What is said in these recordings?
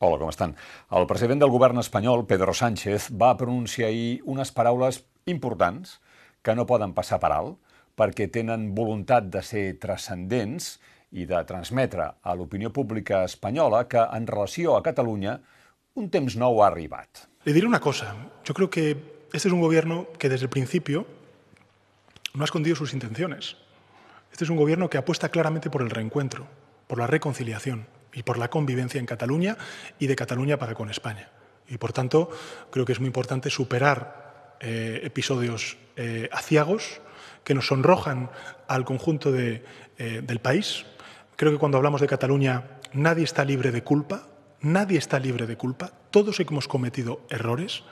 Hola, com estan? El president del govern espanyol, Pedro Sánchez, va pronunciar ahir unes paraules importants que no poden passar per alt perquè tenen voluntat de ser transcendents i de transmetre a l'opinió pública espanyola que en relació a Catalunya un temps nou ha arribat. Le diré una cosa. Yo creo que este es un gobierno que desde el principio no ha escondido sus intenciones. Este es un gobierno que apuesta claramente por el reencuentro, por la reconciliación y por la convivencia en Cataluña y de Cataluña para con España. Y por tanto, creo que es muy importante superar eh, episodios eh, aciagos que nos sonrojan al conjunto de, eh, del país. Creo que cuando hablamos de Cataluña nadie está libre de culpa, nadie está libre de culpa, todos hemos cometido errores,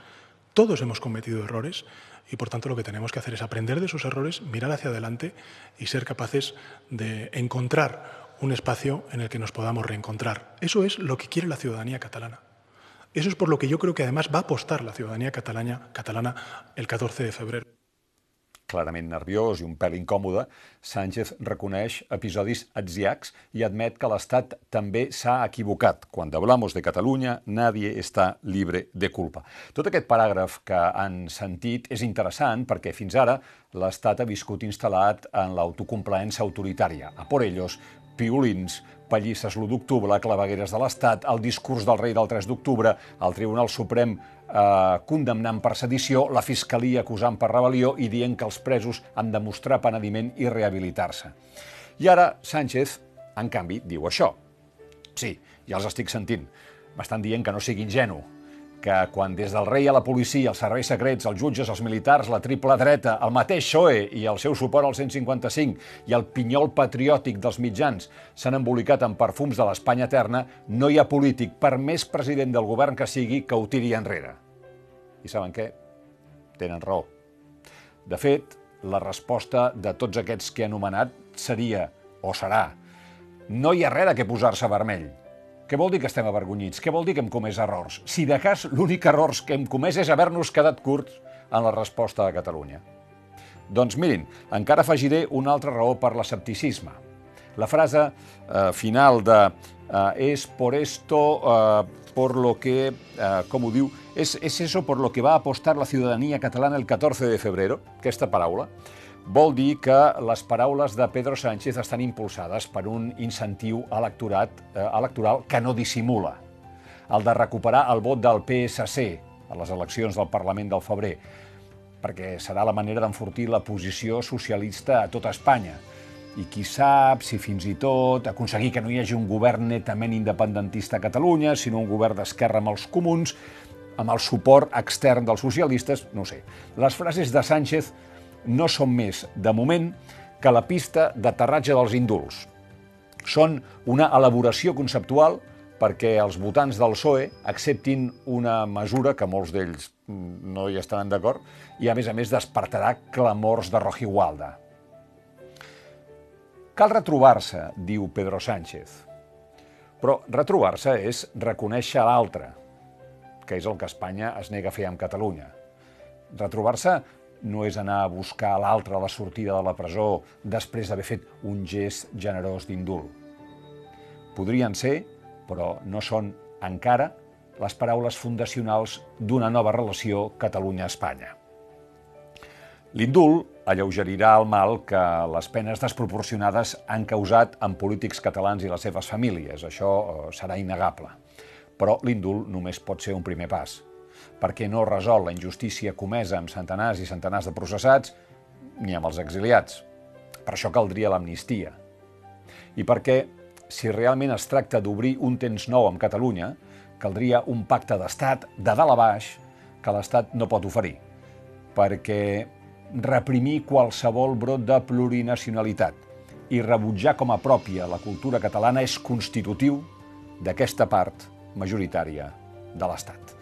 todos hemos cometido errores y por tanto lo que tenemos que hacer es aprender de esos errores, mirar hacia adelante y ser capaces de encontrar un espacio en el que nos podamos reencontrar. Eso es lo que quiere la ciudadanía catalana. Eso es por lo que yo creo que además va a apostar la ciudadanía catalana, catalana el 14 de febrero. clarament nerviós i un pèl incòmode, Sánchez reconeix episodis atziacs i admet que l'Estat també s'ha equivocat. Quan hablamos de Catalunya, nadie està libre de culpa. Tot aquest paràgraf que han sentit és interessant perquè fins ara l'Estat ha viscut instal·lat en l'autocomplaença autoritària. A por ellos, piolins, pallisses l'1 d'octubre, clavegueres de l'Estat, el discurs del rei del 3 d'octubre, el Tribunal Suprem eh, condemnant per sedició, la Fiscalia acusant per rebel·lió i dient que els presos han de mostrar penediment i rehabilitar-se. I ara Sánchez, en canvi, diu això. Sí, ja els estic sentint. M'estan dient que no sigui ingenu, que quan des del rei a la policia, els serveis secrets, els jutges, els militars, la triple dreta, el mateix PSOE i el seu suport al 155 i el pinyol patriòtic dels mitjans s'han embolicat en perfums de l'Espanya eterna, no hi ha polític, per més president del govern que sigui, que ho tiri enrere. I saben què? Tenen raó. De fet, la resposta de tots aquests que he anomenat seria, o serà, no hi ha res de què posar-se vermell què vol dir que estem avergonyits? Què vol dir que hem comès errors? Si de cas l'únic error que hem comès és haver-nos quedat curts en la resposta a Catalunya. Doncs mirin, encara afegiré una altra raó per l'escepticisme. La frase eh, final de eh, és por esto eh, por lo que, eh, com ho diu, és, és eso por lo que va apostar la ciudadanía catalana el 14 de febrero, aquesta paraula, vol dir que les paraules de Pedro Sánchez estan impulsades per un incentiu electorat, eh, electoral que no dissimula, el de recuperar el vot del PSC a les eleccions del Parlament del febrer, perquè serà la manera d'enfortir la posició socialista a tota Espanya. I qui sap si fins i tot aconseguir que no hi hagi un govern netament independentista a Catalunya, sinó un govern d'esquerra amb els comuns, amb el suport extern dels socialistes, no sé. Les frases de Sánchez no són més, de moment, que la pista d'aterratge dels indults. Són una elaboració conceptual perquè els votants del PSOE acceptin una mesura que molts d'ells no hi estaran d'acord i, a més a més, despertarà clamors de Rojigualda. Cal retrobar-se, diu Pedro Sánchez. Però retrobar-se és reconèixer l'altre, que és el que Espanya es nega a fer amb Catalunya. Retrobar-se no és anar a buscar l'altre a la sortida de la presó després d'haver fet un gest generós d'indult. Podrien ser, però no són encara, les paraules fundacionals d'una nova relació Catalunya-Espanya. L'indult alleugerirà el mal que les penes desproporcionades han causat en polítics catalans i les seves famílies. Això eh, serà innegable. Però l'indult només pot ser un primer pas perquè no resol la injustícia comesa amb centenars i centenars de processats ni amb els exiliats. Per això caldria l'amnistia. I perquè, si realment es tracta d'obrir un temps nou amb Catalunya, caldria un pacte d'estat de dalt a baix que l'Estat no pot oferir, perquè reprimir qualsevol brot de plurinacionalitat i rebutjar com a pròpia la cultura catalana és constitutiu d'aquesta part majoritària de l'Estat.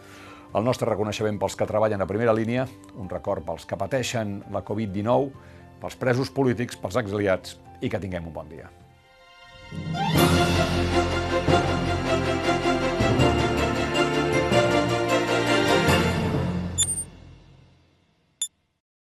El nostre reconeixement pels que treballen a primera línia, un record pels que pateixen la Covid-19, pels presos polítics, pels exiliats i que tinguem un bon dia.